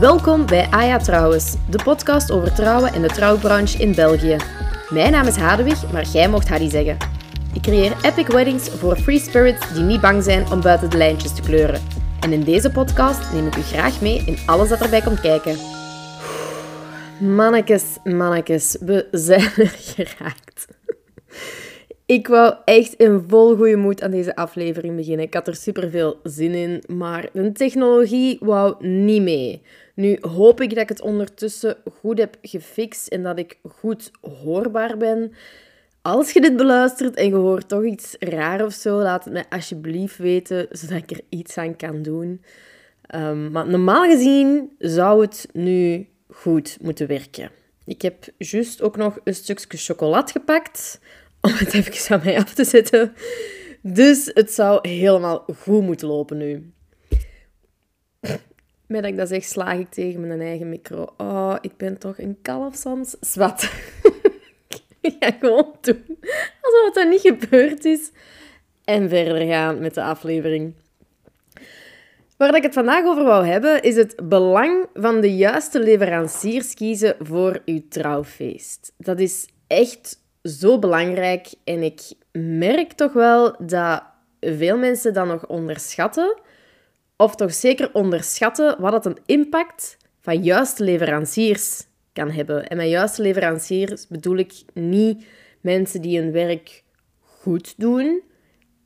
Welkom bij Aya Trouwens, de podcast over trouwen en de trouwbranche in België. Mijn naam is Hadewig, maar jij mocht Hadi zeggen. Ik creëer epic weddings voor free spirits die niet bang zijn om buiten de lijntjes te kleuren. En in deze podcast neem ik u graag mee in alles dat erbij komt kijken. Mannekes, mannekes, we zijn er geraakt. Ik wou echt in vol goede moed aan deze aflevering beginnen. Ik had er super veel zin in, maar de technologie wou niet mee. Nu hoop ik dat ik het ondertussen goed heb gefixt en dat ik goed hoorbaar ben. Als je dit beluistert en je hoort toch iets raar of zo, laat het mij alsjeblieft weten, zodat ik er iets aan kan doen. Um, maar normaal gezien zou het nu goed moeten werken. Ik heb juist ook nog een stukje chocolade gepakt om het even aan mij af te zetten. Dus het zou helemaal goed moeten lopen nu. Met dat ik dat zeg, slaag ik tegen mijn eigen micro. Oh, ik ben toch een kalf soms. Zwat. ik ga gewoon doen alsof dan niet gebeurd is. En verder gaan met de aflevering. Waar ik het vandaag over wou hebben, is het belang van de juiste leveranciers kiezen voor uw trouwfeest. Dat is echt zo belangrijk en ik merk toch wel dat veel mensen dat nog onderschatten, of toch zeker onderschatten wat het een impact van juiste leveranciers kan hebben. En met juiste leveranciers bedoel ik niet mensen die hun werk goed doen,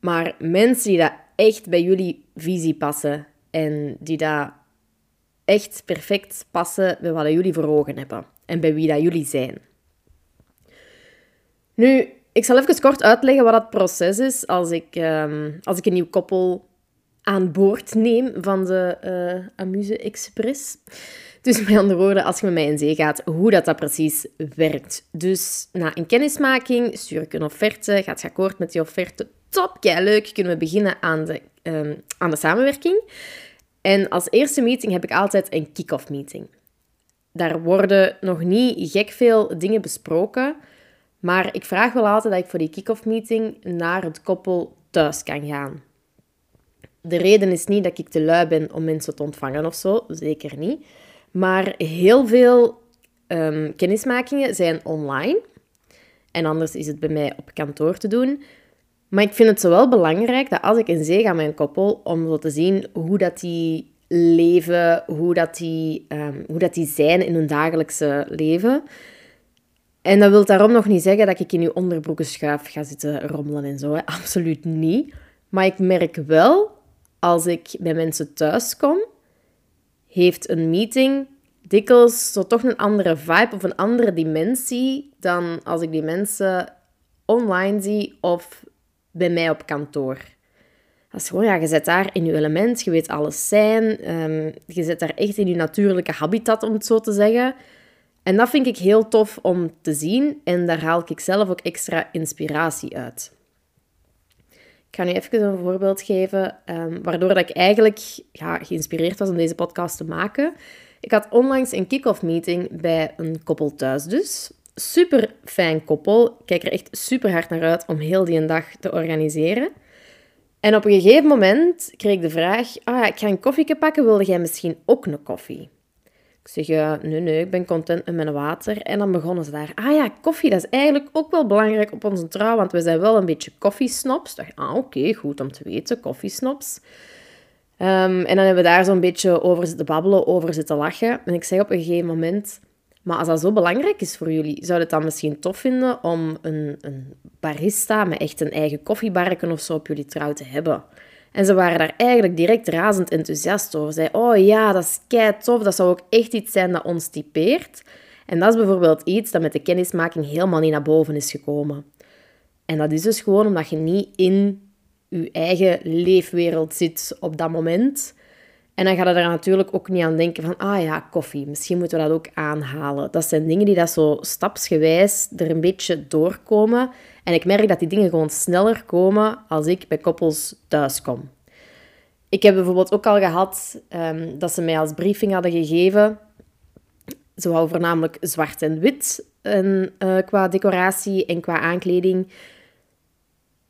maar mensen die dat echt bij jullie visie passen en die dat echt perfect passen bij wat jullie voor ogen hebben en bij wie dat jullie zijn. Nu, ik zal even kort uitleggen wat dat proces is als ik, um, als ik een nieuw koppel aan boord neem van de uh, Amuse Express. Dus met andere woorden, als je met mij in zee gaat, hoe dat, dat precies werkt. Dus na een kennismaking stuur ik een offerte, gaat je akkoord met die offerte. Top, kei leuk, kunnen we beginnen aan de, um, aan de samenwerking. En als eerste meeting heb ik altijd een kick-off meeting. Daar worden nog niet gek veel dingen besproken, maar ik vraag wel altijd dat ik voor die kick-off meeting naar het koppel thuis kan gaan. De reden is niet dat ik te lui ben om mensen te ontvangen of zo, zeker niet. Maar heel veel um, kennismakingen zijn online. En anders is het bij mij op kantoor te doen. Maar ik vind het zo wel belangrijk dat als ik in zee ga met een koppel, om zo te zien hoe dat die leven, hoe dat die, um, hoe dat die zijn in hun dagelijkse leven. En dat wil daarom nog niet zeggen dat ik in uw onderbroeken schuif ga zitten rommelen en zo. Absoluut niet. Maar ik merk wel, als ik bij mensen thuis kom, heeft een meeting dikwijls zo toch een andere vibe of een andere dimensie dan als ik die mensen online zie of bij mij op kantoor. Dat is gewoon, ja, je zit daar in je element, je weet alles zijn, um, je zit daar echt in je natuurlijke habitat, om het zo te zeggen. En dat vind ik heel tof om te zien en daar haal ik zelf ook extra inspiratie uit. Ik ga nu even een voorbeeld geven, um, waardoor dat ik eigenlijk ja, geïnspireerd was om deze podcast te maken. Ik had onlangs een kick-off meeting bij een koppel thuis dus. Super fijn koppel. Ik kijk er echt super hard naar uit om heel die dag te organiseren. En op een gegeven moment kreeg ik de vraag: ah ik ga een koffie pakken, wilde jij misschien ook een koffie? Ik zeg, ja, nee, nee, ik ben content met mijn water. En dan begonnen ze daar. Ah ja, koffie, dat is eigenlijk ook wel belangrijk op onze trouw, want we zijn wel een beetje koffiesnops. Dacht, ah, oké, goed om te weten, koffiesnops. Um, en dan hebben we daar zo'n beetje over zitten babbelen, over zitten lachen. En ik zeg op een gegeven moment, maar als dat zo belangrijk is voor jullie, zou je het dan misschien tof vinden om een, een barista met echt een eigen koffiebarken of zo op jullie trouw te hebben? En ze waren daar eigenlijk direct razend enthousiast over. Zij, oh ja, dat is kei tof, dat zou ook echt iets zijn dat ons typeert. En dat is bijvoorbeeld iets dat met de kennismaking helemaal niet naar boven is gekomen. En dat is dus gewoon omdat je niet in je eigen leefwereld zit op dat moment. En dan ga je er natuurlijk ook niet aan denken van, ah ja, koffie, misschien moeten we dat ook aanhalen. Dat zijn dingen die dat zo stapsgewijs er een beetje doorkomen. En ik merk dat die dingen gewoon sneller komen als ik bij koppels thuis kom. Ik heb bijvoorbeeld ook al gehad um, dat ze mij als briefing hadden gegeven. Ze wou voornamelijk zwart en wit en, uh, qua decoratie en qua aankleding.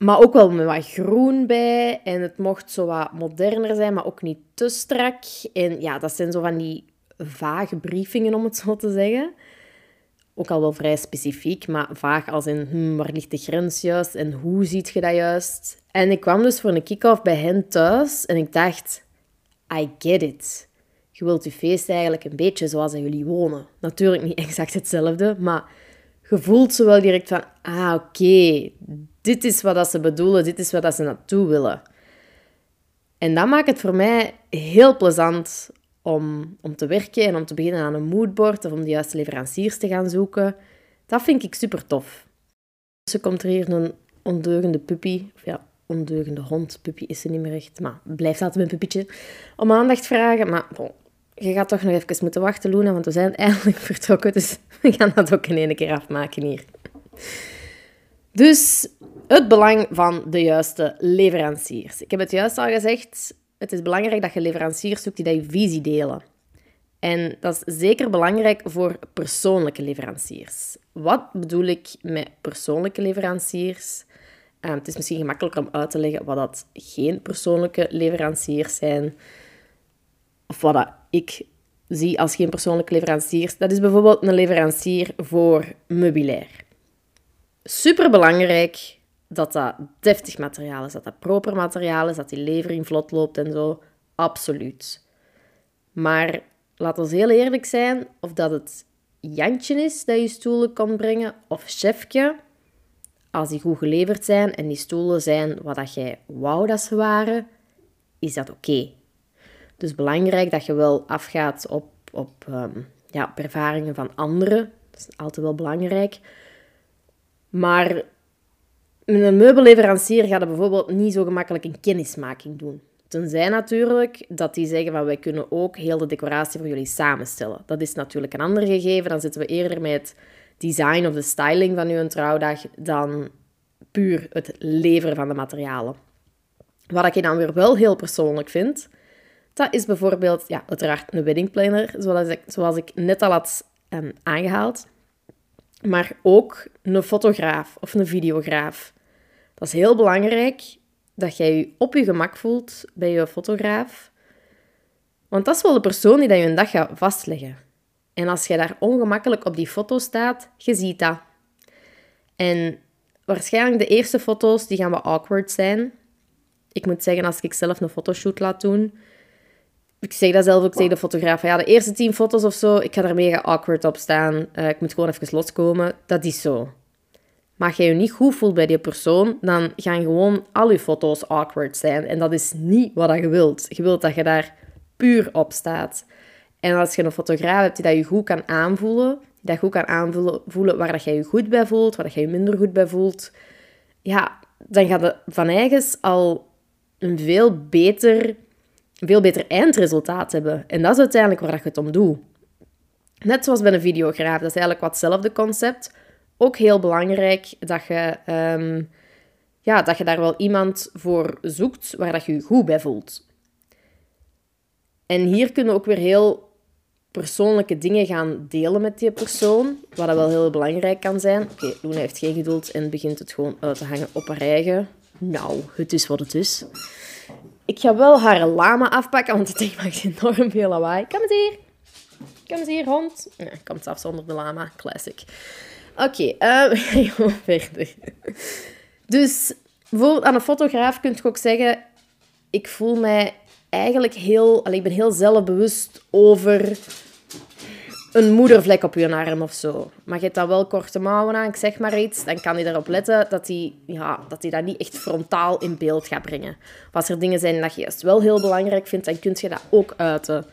Maar ook wel met wat groen bij. En het mocht zo wat moderner zijn, maar ook niet te strak. En ja, dat zijn zo van die vage briefingen, om het zo te zeggen. Ook al wel vrij specifiek, maar vaag als in hm, waar ligt de grens juist en hoe ziet je dat juist? En ik kwam dus voor een kick-off bij hen thuis en ik dacht, I get it. Je wilt je feest eigenlijk een beetje zoals jullie wonen. Natuurlijk niet exact hetzelfde, maar je voelt zo wel direct van, ah oké, dit is wat dat ze bedoelen, dit is wat dat ze naartoe willen. En dat maakt het voor mij heel plezant om, om te werken en om te beginnen aan een moodboard of om de juiste leveranciers te gaan zoeken. Dat vind ik super tof. Dus komt er hier een ondeugende puppy, of ja, ondeugende hond. Puppy is ze niet meer echt, maar blijft altijd mijn puppytje. Om aandacht vragen, maar bon, je gaat toch nog even moeten wachten, Luna, want we zijn eindelijk vertrokken. Dus we gaan dat ook in één keer afmaken hier. Dus het belang van de juiste leveranciers. Ik heb het juist al gezegd, het is belangrijk dat je leveranciers zoekt die je visie delen. En dat is zeker belangrijk voor persoonlijke leveranciers. Wat bedoel ik met persoonlijke leveranciers? Uh, het is misschien gemakkelijker om uit te leggen wat dat geen persoonlijke leveranciers zijn. Of wat ik zie als geen persoonlijke leveranciers. Dat is bijvoorbeeld een leverancier voor meubilair. Super belangrijk dat dat deftig materiaal is, dat dat proper materiaal is, dat die levering vlot loopt en zo. Absoluut. Maar laat ons heel eerlijk zijn, of dat het Jantje is dat je stoelen kan brengen, of chefje, als die goed geleverd zijn en die stoelen zijn wat dat jij wou dat ze waren, is dat oké. Dus belangrijk dat je wel afgaat op, op, um, ja, ervaringen van anderen. Dat is altijd wel belangrijk. Maar een meubelleverancier gaat er bijvoorbeeld niet zo gemakkelijk een kennismaking doen. Tenzij natuurlijk dat die zeggen van wij kunnen ook heel de decoratie voor jullie samenstellen. Dat is natuurlijk een ander gegeven. Dan zitten we eerder met het design of de styling van uw trouwdag dan puur het leveren van de materialen. Wat ik dan weer wel heel persoonlijk vind, dat is bijvoorbeeld, ja, uiteraard een wedding planner, zoals ik, zoals ik net al had um, aangehaald. Maar ook een fotograaf of een videograaf. Dat is heel belangrijk dat jij je op je gemak voelt bij je fotograaf. Want dat is wel de persoon die dat je een dag gaat vastleggen. En als je daar ongemakkelijk op die foto staat, je ziet dat. En waarschijnlijk de eerste foto's die gaan wat awkward zijn. Ik moet zeggen, als ik zelf een fotoshoot laat doen, ik zeg dat zelf ook tegen de fotograaf. Ja, de eerste tien foto's of zo, ik ga er mega awkward op staan. Uh, ik moet gewoon even loskomen. Dat is zo. Maar als je je niet goed voelt bij die persoon, dan gaan gewoon al je foto's awkward zijn. En dat is niet wat je wilt. Je wilt dat je daar puur op staat. En als je een fotograaf hebt die dat je goed kan aanvoelen, die dat goed kan aanvoelen waar dat je je goed bij voelt, waar dat je je minder goed bij voelt, ja, dan gaat het van eigens al een veel beter veel beter eindresultaat hebben. En dat is uiteindelijk waar je het om doet. Net zoals bij een videograaf, dat is eigenlijk wat hetzelfde concept. Ook heel belangrijk dat je, um, ja, dat je daar wel iemand voor zoekt waar dat je je goed bij voelt. En hier kunnen ook weer heel persoonlijke dingen gaan delen met die persoon, wat dat wel heel belangrijk kan zijn. Oké, okay, Luna heeft geen geduld en begint het gewoon uit te hangen op haar eigen. Nou, het is wat het is. Ik ga wel haar lama afpakken, want het ding maakt enorm veel lawaai. Kom eens hier. Kom eens hier, hond. Ja, komt af zonder de lama. Classic. Oké, okay, uh, gewoon verder. Dus bijvoorbeeld aan een fotograaf kun je ook zeggen... Ik voel mij eigenlijk heel... Ik ben heel zelfbewust over een moedervlek op je arm of zo. Maar je hebt dan wel korte mouwen aan, ik zeg maar iets, dan kan hij erop letten dat hij, ja, dat, hij dat niet echt frontaal in beeld gaat brengen. Als er dingen zijn dat je juist wel heel belangrijk vindt, dan kun je dat ook uiten.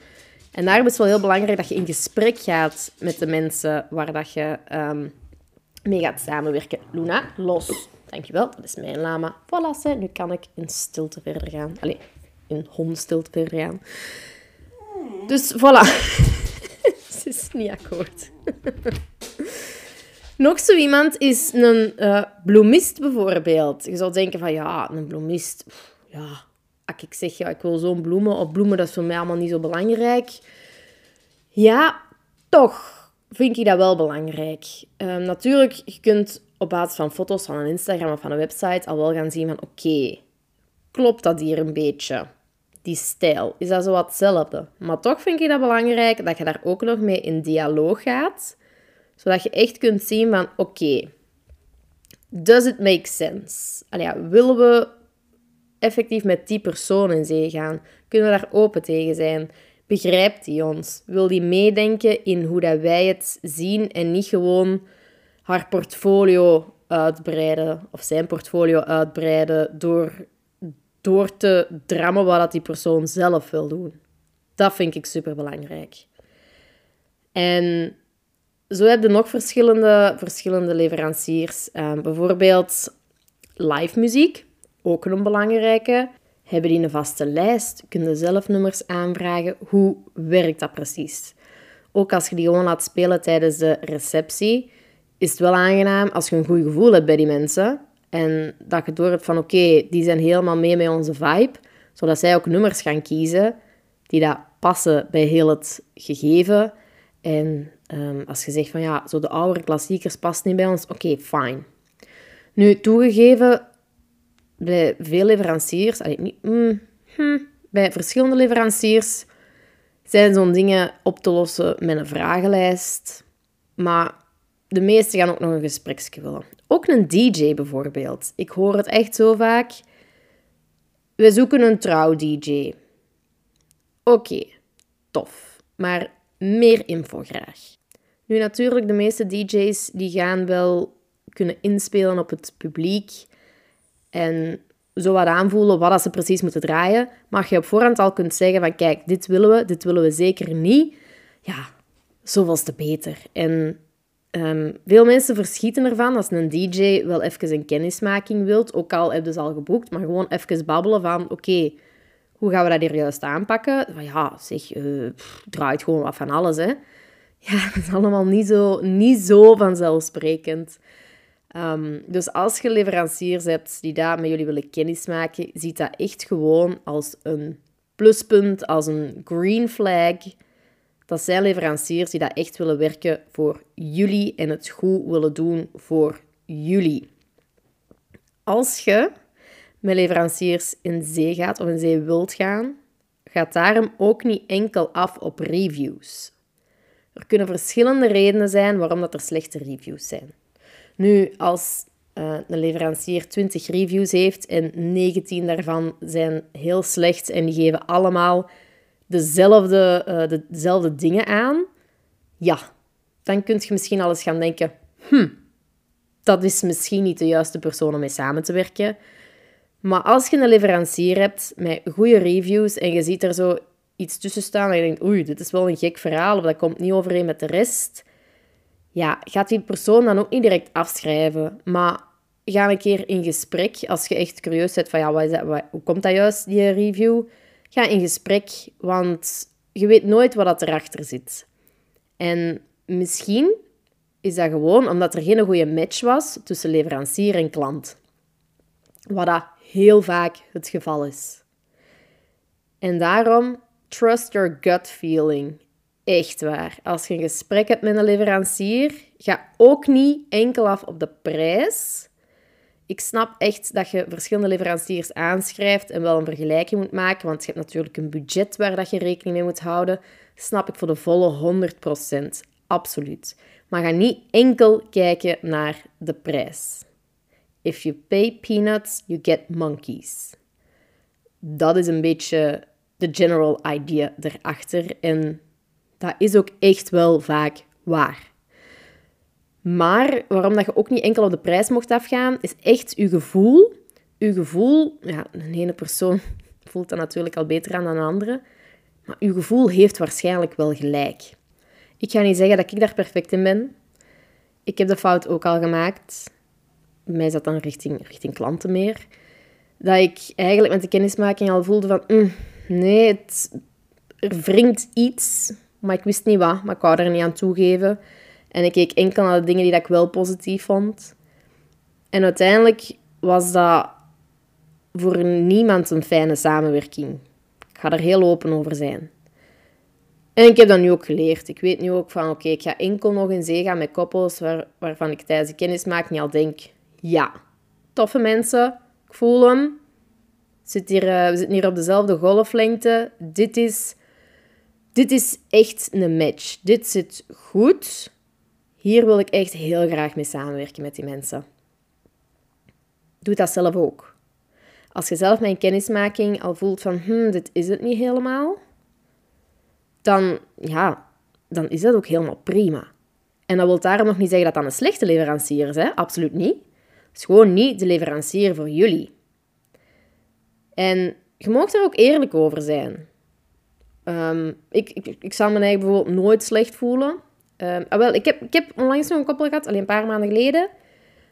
En daarom is het wel heel belangrijk dat je in gesprek gaat met de mensen waar dat je um, mee gaat samenwerken. Luna, los. Dankjewel, dat is mijn lama. Voilà, nu kan ik in stilte verder gaan. Allee, in hondstilte verder gaan. Dus voilà. is niet akkoord. Nog zo iemand is een uh, bloemist bijvoorbeeld. Je zou denken van ja, een bloemist. Ja, als ik zeg ja, ik wil zo'n bloemen of bloemen, dat is voor mij allemaal niet zo belangrijk. Ja, toch vind ik dat wel belangrijk. Ehm, natuurlijk, je kunt op basis van foto's van een Instagram of van een website al wel gaan zien van oké, klopt dat hier een beetje? Die stijl, is dat zo wat hetzelfde. Maar toch vind ik dat belangrijk dat je daar ook nog mee in dialoog gaat, zodat je echt kunt zien van, oké, does it make sense? Allee, willen we effectief met die persoon in zee gaan? Kunnen we daar open tegen zijn? Begrijpt die ons? Wil die meedenken in hoe dat wij het zien en niet gewoon haar portfolio uitbreiden of zijn portfolio uitbreiden door, door te drammen wat dat die persoon zelf wil doen? Dat vind ik super belangrijk. En zo heb je nog verschillende, verschillende leveranciers. Um, bijvoorbeeld live muziek, ook een belangrijke. Hebben die een vaste lijst? Kunnen zelf nummers aanvragen? Hoe werkt dat precies? Ook als je die gewoon laat spelen tijdens de receptie, is het wel aangenaam als je een goed gevoel hebt bij die mensen. En dat je door hebt van oké, die zijn helemaal mee met onze vibe. Zodat zij ook nummers gaan kiezen die dat passen bij heel het gegeven. En um, als je zegt van ja, zo de oude klassiekers past niet bij ons, oké, okay, fine. Nu, toegegeven, bij veel leveranciers, allee, niet, mm, hm, bij verschillende leveranciers zijn zo'n dingen op te lossen met een vragenlijst. Maar de meeste gaan ook nog een gespreksje willen. Ook een DJ bijvoorbeeld. Ik hoor het echt zo vaak. We zoeken een trouw-DJ. Oké, tof. Maar meer info graag. Nu natuurlijk, de meeste DJ's die gaan wel kunnen inspelen op het publiek en zo wat aanvoelen wat ze precies moeten draaien. Maar je op voorhand al kunt zeggen van kijk, dit willen we, dit willen we zeker niet. Ja, zoveel te beter. En um, veel mensen verschieten ervan als een DJ wel even een kennismaking wilt. Ook al hebben ze al geboekt, maar gewoon even babbelen van oké, hoe gaan we dat hier juist aanpakken? Van ja, zeg, uh, draait gewoon wat van alles, hè. Ja, dat is allemaal niet zo, niet zo vanzelfsprekend. Um, dus als je leveranciers hebt die daar met jullie willen kennismaken, ziet dat echt gewoon als een pluspunt, als een green flag. Dat zijn leveranciers die dat echt willen werken voor jullie en het goed willen doen voor jullie. Als je met leveranciers in zee gaat of in zee wilt gaan, gaat daarom ook niet enkel af op reviews. Er kunnen verschillende redenen zijn waarom dat er slechte reviews zijn. Nu, als uh, een leverancier 20 reviews heeft en 19 daarvan zijn heel slecht en die geven allemaal dezelfde, uh, dezelfde dingen aan, ja, dan kun je misschien al eens gaan denken, hm, dat is misschien niet de juiste persoon om mee samen te werken. Maar als je een leverancier hebt met goede reviews en je ziet er zo iets tussen staan en je denkt, oei, dit is wel een gek verhaal of dat komt niet overeen met de rest, ja, gaat die persoon dan ook niet direct afschrijven. Maar ga een keer in gesprek als je echt curieus bent van, ja, wat is dat, hoe komt dat juist, die review? Ga in gesprek, want je weet nooit wat dat erachter zit. En misschien is dat gewoon omdat er geen goede match was tussen leverancier en klant. Wat dat heel vaak het geval is. En daarom, trust your gut feeling. Echt waar. Als je een gesprek hebt met een leverancier, ga ook niet enkel af op de prijs. Ik snap echt dat je verschillende leveranciers aanschrijft en wel een vergelijking moet maken, want je hebt natuurlijk een budget waar dat je rekening mee moet houden. Snap ik voor de volle 100%. Absoluut. Maar ga niet enkel kijken naar de prijs. If you pay peanuts, you get monkeys. Dat is een beetje de general idea erachter. En dat is ook echt wel vaak waar. Maar waarom dat je ook niet enkel op de prijs mocht afgaan, is echt je gevoel. Je gevoel, ja, een ene persoon voelt dat natuurlijk al beter aan dan een andere. Maar je gevoel heeft waarschijnlijk wel gelijk. Ik ga niet zeggen dat ik daar perfect in ben. Ik heb de fout ook al gemaakt bij mij zat dan richting, richting klanten meer, dat ik eigenlijk met de kennismaking al voelde van, mm, nee, het, er wringt iets, maar ik wist niet wat, maar ik wou er niet aan toegeven. En ik keek enkel naar de dingen die dat ik wel positief vond. En uiteindelijk was dat voor niemand een fijne samenwerking. Ik ga er heel open over zijn. En ik heb dat nu ook geleerd. Ik weet nu ook van, oké, ik ga enkel nog in zee gaan met koppels waar, waarvan ik tijdens de kennismaking al denk, ja, toffe mensen, ik voel hem. Zit hier, uh, we zitten hier op dezelfde golflengte. Dit is, dit is echt een match. Dit zit goed. Hier wil ik echt heel graag mee samenwerken met die mensen. Doe dat zelf ook. Als je zelf mijn kennismaking al voelt van, hm, dit is het niet helemaal, dan, ja, dan is dat ook helemaal prima. En dat wil daarom nog niet zeggen dat dat een slechte leverancier is, hè? absoluut niet. Het is gewoon niet de leverancier voor jullie. En je mag er ook eerlijk over zijn. Um, ik, ik, ik zal me eigenlijk bijvoorbeeld nooit slecht voelen. Um, ah, wel, ik, heb, ik heb onlangs nog een koppel gehad, alleen een paar maanden geleden.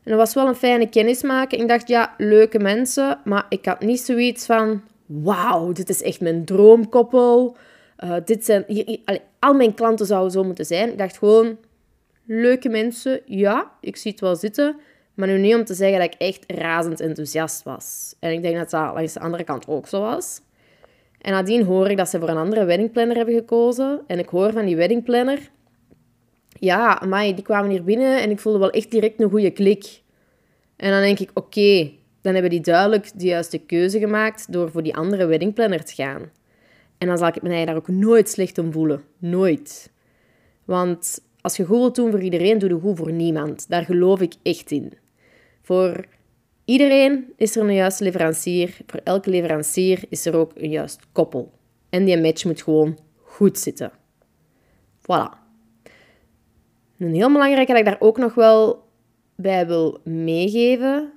En dat was wel een fijne kennismaking. Ik dacht, ja, leuke mensen. Maar ik had niet zoiets van... Wauw, dit is echt mijn droomkoppel. Uh, dit zijn... Al mijn klanten zouden zo moeten zijn. Ik dacht gewoon... Leuke mensen, ja, ik zie het wel zitten. Maar nu niet om te zeggen dat ik echt razend enthousiast was. En ik denk dat dat langs de andere kant ook zo was. En nadien hoor ik dat ze voor een andere weddingplanner hebben gekozen. En ik hoor van die weddingplanner... Ja, maar die kwamen hier binnen en ik voelde wel echt direct een goede klik. En dan denk ik, oké, dan hebben die duidelijk de juiste keuze gemaakt door voor die andere weddingplanner te gaan. En dan zal ik me daar ook nooit slecht om voelen. Nooit. Want als je goed wilt doen voor iedereen, doe je goed voor niemand. Daar geloof ik echt in. Voor iedereen is er een juiste leverancier. Voor elke leverancier is er ook een juist koppel. En die match moet gewoon goed zitten. Voilà. Een heel belangrijke dat ik daar ook nog wel bij wil meegeven,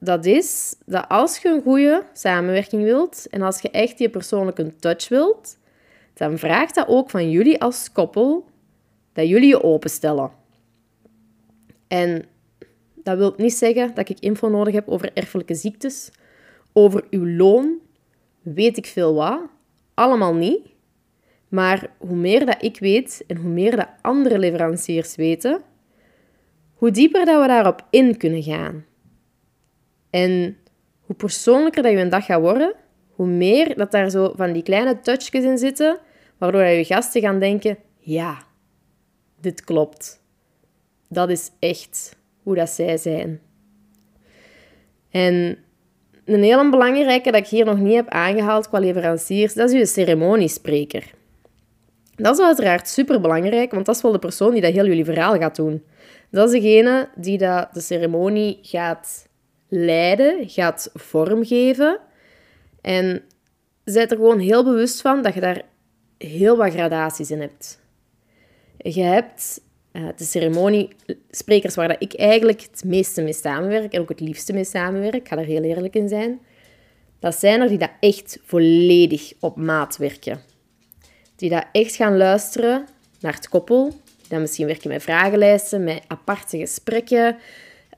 dat is dat als je een goede samenwerking wilt en als je echt die persoonlijke touch wilt, dan vraagt dat ook van jullie als koppel dat jullie je openstellen. En dat wil niet zeggen dat ik info nodig heb over erfelijke ziektes, over uw loon, weet ik veel wat. Allemaal niet. Maar hoe meer dat ik weet en hoe meer dat andere leveranciers weten, hoe dieper dat we daarop in kunnen gaan. En hoe persoonlijker dat je een dag gaat worden, hoe meer dat daar zo van die kleine touchjes in zitten, waardoor je gasten gaan denken, ja, dit klopt. Dat is echt hoe dat zij zijn. En een hele belangrijke dat ik hier nog niet heb aangehaald qua leveranciers, dat is je ceremoniespreker. Dat is uiteraard super belangrijk, want dat is wel de persoon die dat heel jullie verhaal gaat doen. Dat is degene die dat de ceremonie gaat leiden, gaat vormgeven. En zijt er gewoon heel bewust van dat je daar heel wat gradaties in hebt. Je hebt uh, de ceremoniesprekers waar dat ik eigenlijk het meeste mee samenwerk en ook het liefste mee samenwerk, ik ga er heel eerlijk in zijn. Dat zijn er die dat echt volledig op maat werken. Die dat echt gaan luisteren naar het koppel. Die dat misschien werken met vragenlijsten, met aparte gesprekken.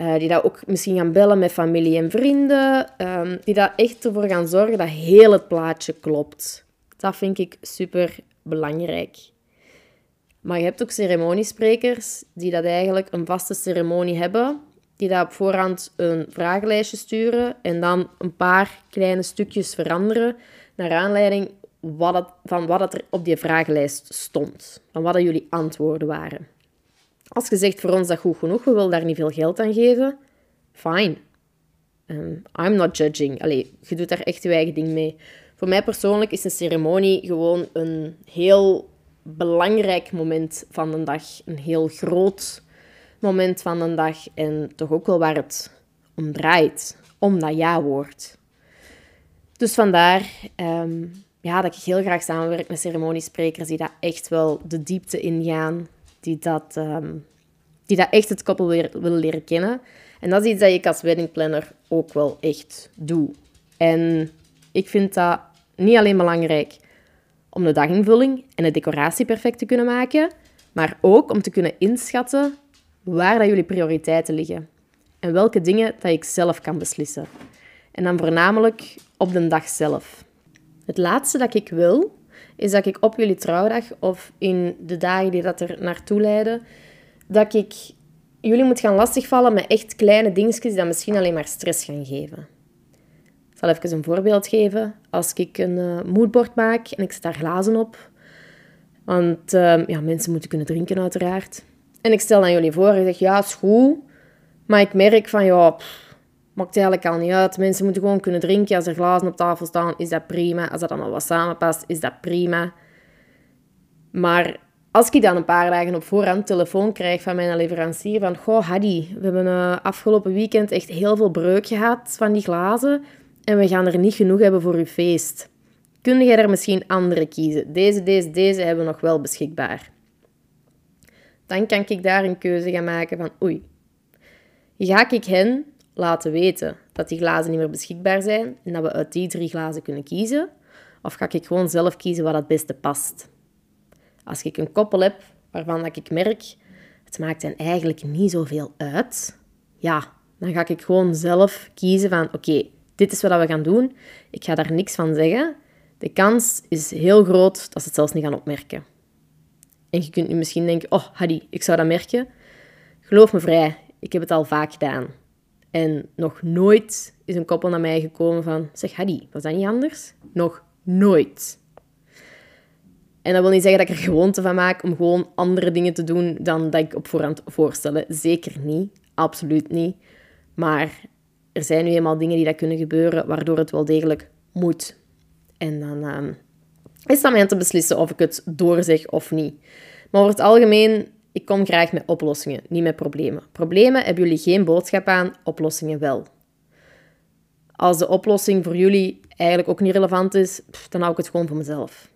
Uh, die dat ook misschien gaan bellen met familie en vrienden. Um, die dat echt ervoor gaan zorgen dat heel het plaatje klopt. Dat vind ik super belangrijk. Maar je hebt ook ceremoniesprekers die dat eigenlijk een vaste ceremonie hebben, die dat op voorhand een vragenlijstje sturen en dan een paar kleine stukjes veranderen naar aanleiding wat het, van wat het er op die vragenlijst stond, van wat jullie antwoorden waren. Als je zegt voor ons dat goed genoeg, we willen daar niet veel geld aan geven, fine. Um, I'm not judging. Allee, je doet daar echt je eigen ding mee. Voor mij persoonlijk is een ceremonie gewoon een heel belangrijk moment van de dag. Een heel groot moment van de dag. En toch ook wel waar het om draait. Om dat ja-woord. Dus vandaar um, ja, dat ik heel graag samenwerk met ceremoniesprekers die daar echt wel de diepte ingaan. Die dat, um, die dat echt het koppel willen leren kennen. En dat is iets dat ik als weddingplanner ook wel echt doe. En ik vind dat niet alleen belangrijk om de daginvulling en de decoratie perfect te kunnen maken, maar ook om te kunnen inschatten waar dat jullie prioriteiten liggen en welke dingen dat ik zelf kan beslissen. En dan voornamelijk op de dag zelf. Het laatste dat ik wil, is dat ik op jullie trouwdag of in de dagen die dat er naartoe leiden, dat ik jullie moet gaan lastigvallen met echt kleine dingetjes die misschien alleen maar stress gaan geven zal even een voorbeeld geven. Als ik een uh, moodboard maak en ik zet daar glazen op, want uh, ja, mensen moeten kunnen drinken uiteraard. En ik stel aan jullie voor en zeg, ja, is goed. Maar ik merk van, ja, maakt eigenlijk al niet uit. Mensen moeten gewoon kunnen drinken. Als er glazen op tafel staan, is dat prima. Als dat allemaal wat samenpast, is dat prima. Maar als ik dan een paar dagen op voorhand telefoon krijg van mijn leverancier van Goh, Hadi, we hebben uh, afgelopen weekend echt heel veel breuk gehad van die glazen en we gaan er niet genoeg hebben voor uw feest. Kun jij er misschien andere kiezen? Deze, deze, deze hebben we nog wel beschikbaar. Dan kan ik daar een keuze gaan maken van oei, ga ik hen laten weten dat die glazen niet meer beschikbaar zijn en dat we uit die drie glazen kunnen kiezen? Of ga ik gewoon zelf kiezen wat het beste past? Als ik een koppel heb waarvan dat ik merk, het maakt hen eigenlijk niet zoveel uit, ja, dan ga ik gewoon zelf kiezen van oké, dit is wat we gaan doen. Ik ga daar niks van zeggen. De kans is heel groot dat ze het zelfs niet gaan opmerken. En je kunt nu misschien denken, oh Hadi, ik zou dat merken. Geloof me vrij, ik heb het al vaak gedaan. En nog nooit is een koppel naar mij gekomen van, zeg Hadi, was dat niet anders? Nog nooit. En dat wil niet zeggen dat ik er gewoonte van maak om gewoon andere dingen te doen dan dat ik op voorhand voorstellen. Zeker niet. Absoluut niet. Maar er zijn nu eenmaal dingen die dat kunnen gebeuren, waardoor het wel degelijk moet. En dan uh, is het aan mij te beslissen of ik het doorzeg of niet. Maar over het algemeen, ik kom graag met oplossingen, niet met problemen. Problemen hebben jullie geen boodschap aan, oplossingen wel. Als de oplossing voor jullie eigenlijk ook niet relevant is, dan hou ik het gewoon voor mezelf.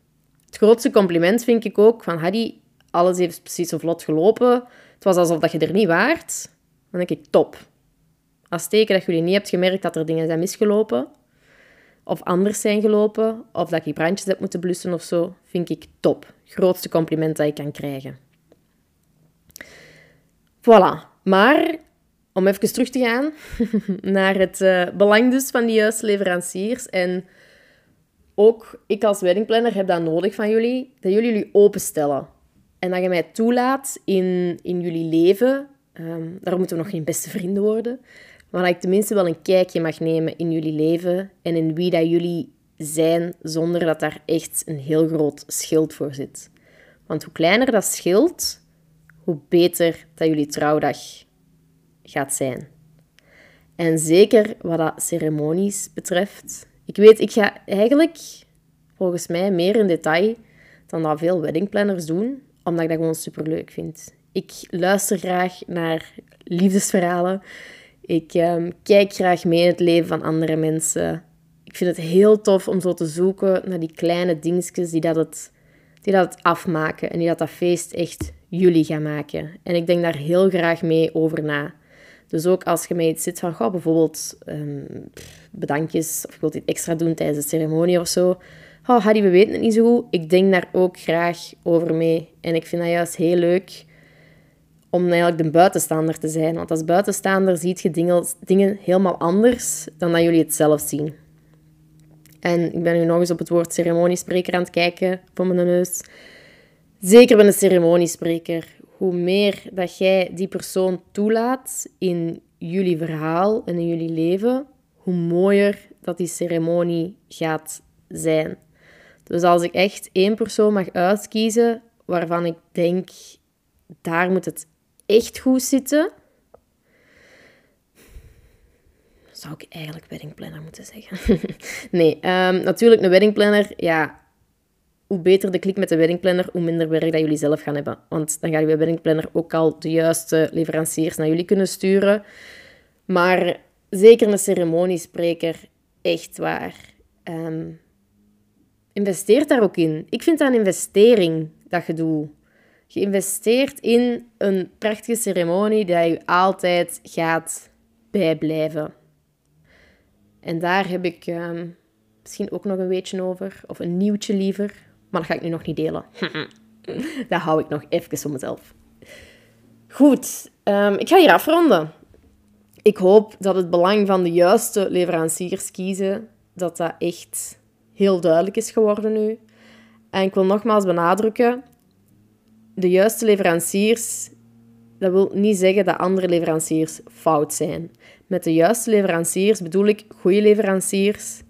Het grootste compliment vind ik ook van Hadi, alles heeft precies zo vlot gelopen. Het was alsof dat je er niet waart. Dan denk ik, top. Als teken dat jullie niet hebt gemerkt dat er dingen zijn misgelopen, of anders zijn gelopen, of dat ik brandjes heb moeten blussen of zo, vind ik top. Grootste compliment dat ik kan krijgen. Voilà. Maar om even terug te gaan naar het uh, belang dus van die juiste leveranciers en ook ik als weddingplanner heb dat nodig van jullie, dat jullie jullie openstellen. En dat je mij toelaat in, in jullie leven. Um, daarom moeten we nog geen beste vrienden worden. Maar dat ik tenminste wel een kijkje mag nemen in jullie leven en in wie dat jullie zijn, zonder dat daar echt een heel groot schild voor zit. Want hoe kleiner dat schild, hoe beter dat jullie trouwdag gaat zijn. En zeker wat dat ceremonies betreft, ik weet, ik ga eigenlijk volgens mij meer in detail dan dat veel weddingplanners doen, omdat ik dat gewoon superleuk vind. Ik luister graag naar liefdesverhalen. Ik um, kijk graag mee in het leven van andere mensen. Ik vind het heel tof om zo te zoeken naar die kleine dingetjes die dat het, die dat afmaken en die dat dat feest echt jullie gaan maken. En ik denk daar heel graag mee over na. Dus ook als je mij iets zit van, goh, bijvoorbeeld um, bedankjes, of ik wil dit extra doen tijdens de ceremonie of zo. Oh, we weten het niet zo goed. Ik denk daar ook graag over mee. En ik vind dat juist heel leuk om eigenlijk de buitenstaander te zijn. Want als buitenstaander ziet je dingen, dingen helemaal anders dan dat jullie het zelf zien. En ik ben nu nog eens op het woord ceremoniespreker aan het kijken voor mijn neus. Zeker ben een ceremoniespreker hoe meer dat jij die persoon toelaat in jullie verhaal en in jullie leven, hoe mooier dat die ceremonie gaat zijn. Dus als ik echt één persoon mag uitkiezen waarvan ik denk, daar moet het echt goed zitten, zou ik eigenlijk weddingplanner moeten zeggen. nee, um, natuurlijk een weddingplanner, ja, hoe beter de klik met de weddingplanner, hoe minder werk dat jullie zelf gaan hebben. Want dan gaat je weddingplanner ook al de juiste leveranciers naar jullie kunnen sturen. Maar zeker een ceremoniespreker, echt waar. Um, investeer daar ook in. Ik vind dat een investering dat je doet. Je investeert in een prachtige ceremonie die je altijd gaat bijblijven. En daar heb ik ehm, misschien ook nog een beetje over, of een nieuwtje liever. Maar dat ga ik nu nog niet delen. dat hou ik nog even voor mezelf. Goed, um, ik ga hier afronden. Ik hoop dat het belang van de juiste leveranciers kiezen, dat dat echt heel duidelijk is geworden nu. En ik wil nogmaals benadrukken, de juiste leveranciers, dat wil niet zeggen dat andere leveranciers fout zijn. Met de juiste leveranciers bedoel ik goede leveranciers,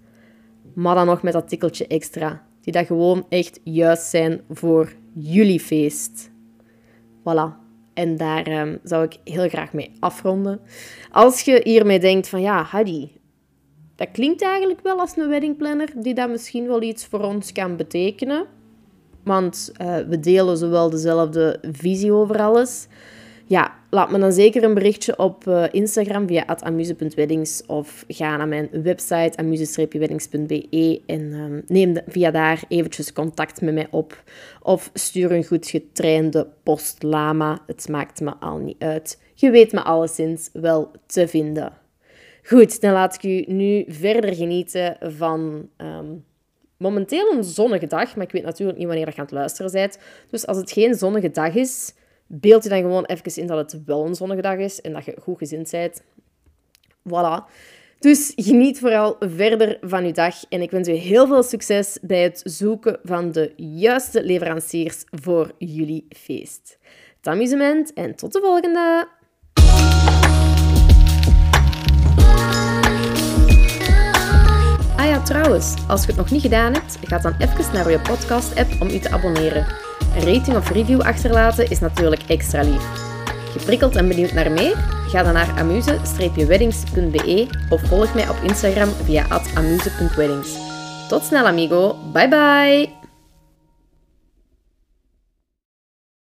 maar dan nog met dat tikkeltje extra die dat gewoon echt juist zijn voor jullie feest. Voilà. En daar ehm, zou ik heel graag mee afronden. Als je hiermee denkt van ja, Hadi, dat klinkt eigenlijk wel als een weddingplanner die dat misschien wel iets voor ons kan betekenen. Want uh, we delen zowel dezelfde visie over alles. Ja, laat me dan zeker een berichtje op uh, Instagram via amuse.weddings of ga naar mijn website amuse-weddings.be en um, neem via daar eventjes contact met mij op. Of stuur een goed getrainde postlama. Het maakt me al niet uit. Je weet me alleszins wel te vinden. Goed, dan laat ik u nu verder genieten van um, momenteel een zonnige dag. Maar ik weet natuurlijk niet wanneer je aan het luisteren bent. Dus als het geen zonnige dag is, beeld je dan gewoon even in dat het wel een zonnige dag is en dat je goed gezind bent. Voilà. Dus geniet vooral verder van uw dag en ik wens u heel veel succes bij het zoeken van de juiste leveranciers voor jullie feest. Het amusement en tot de volgende! Ah ja, trouwens, als je het nog niet gedaan hebt, ga dan even naar je podcast-app om je te abonneren. Een rating of review achterlaten is natuurlijk extra lief. Geprikkeld en benieuwd naar meer? Ga dan naar amuse-weddings.be of volg mij op Instagram via amuse.weddings. Tot snel amigo, bye bye!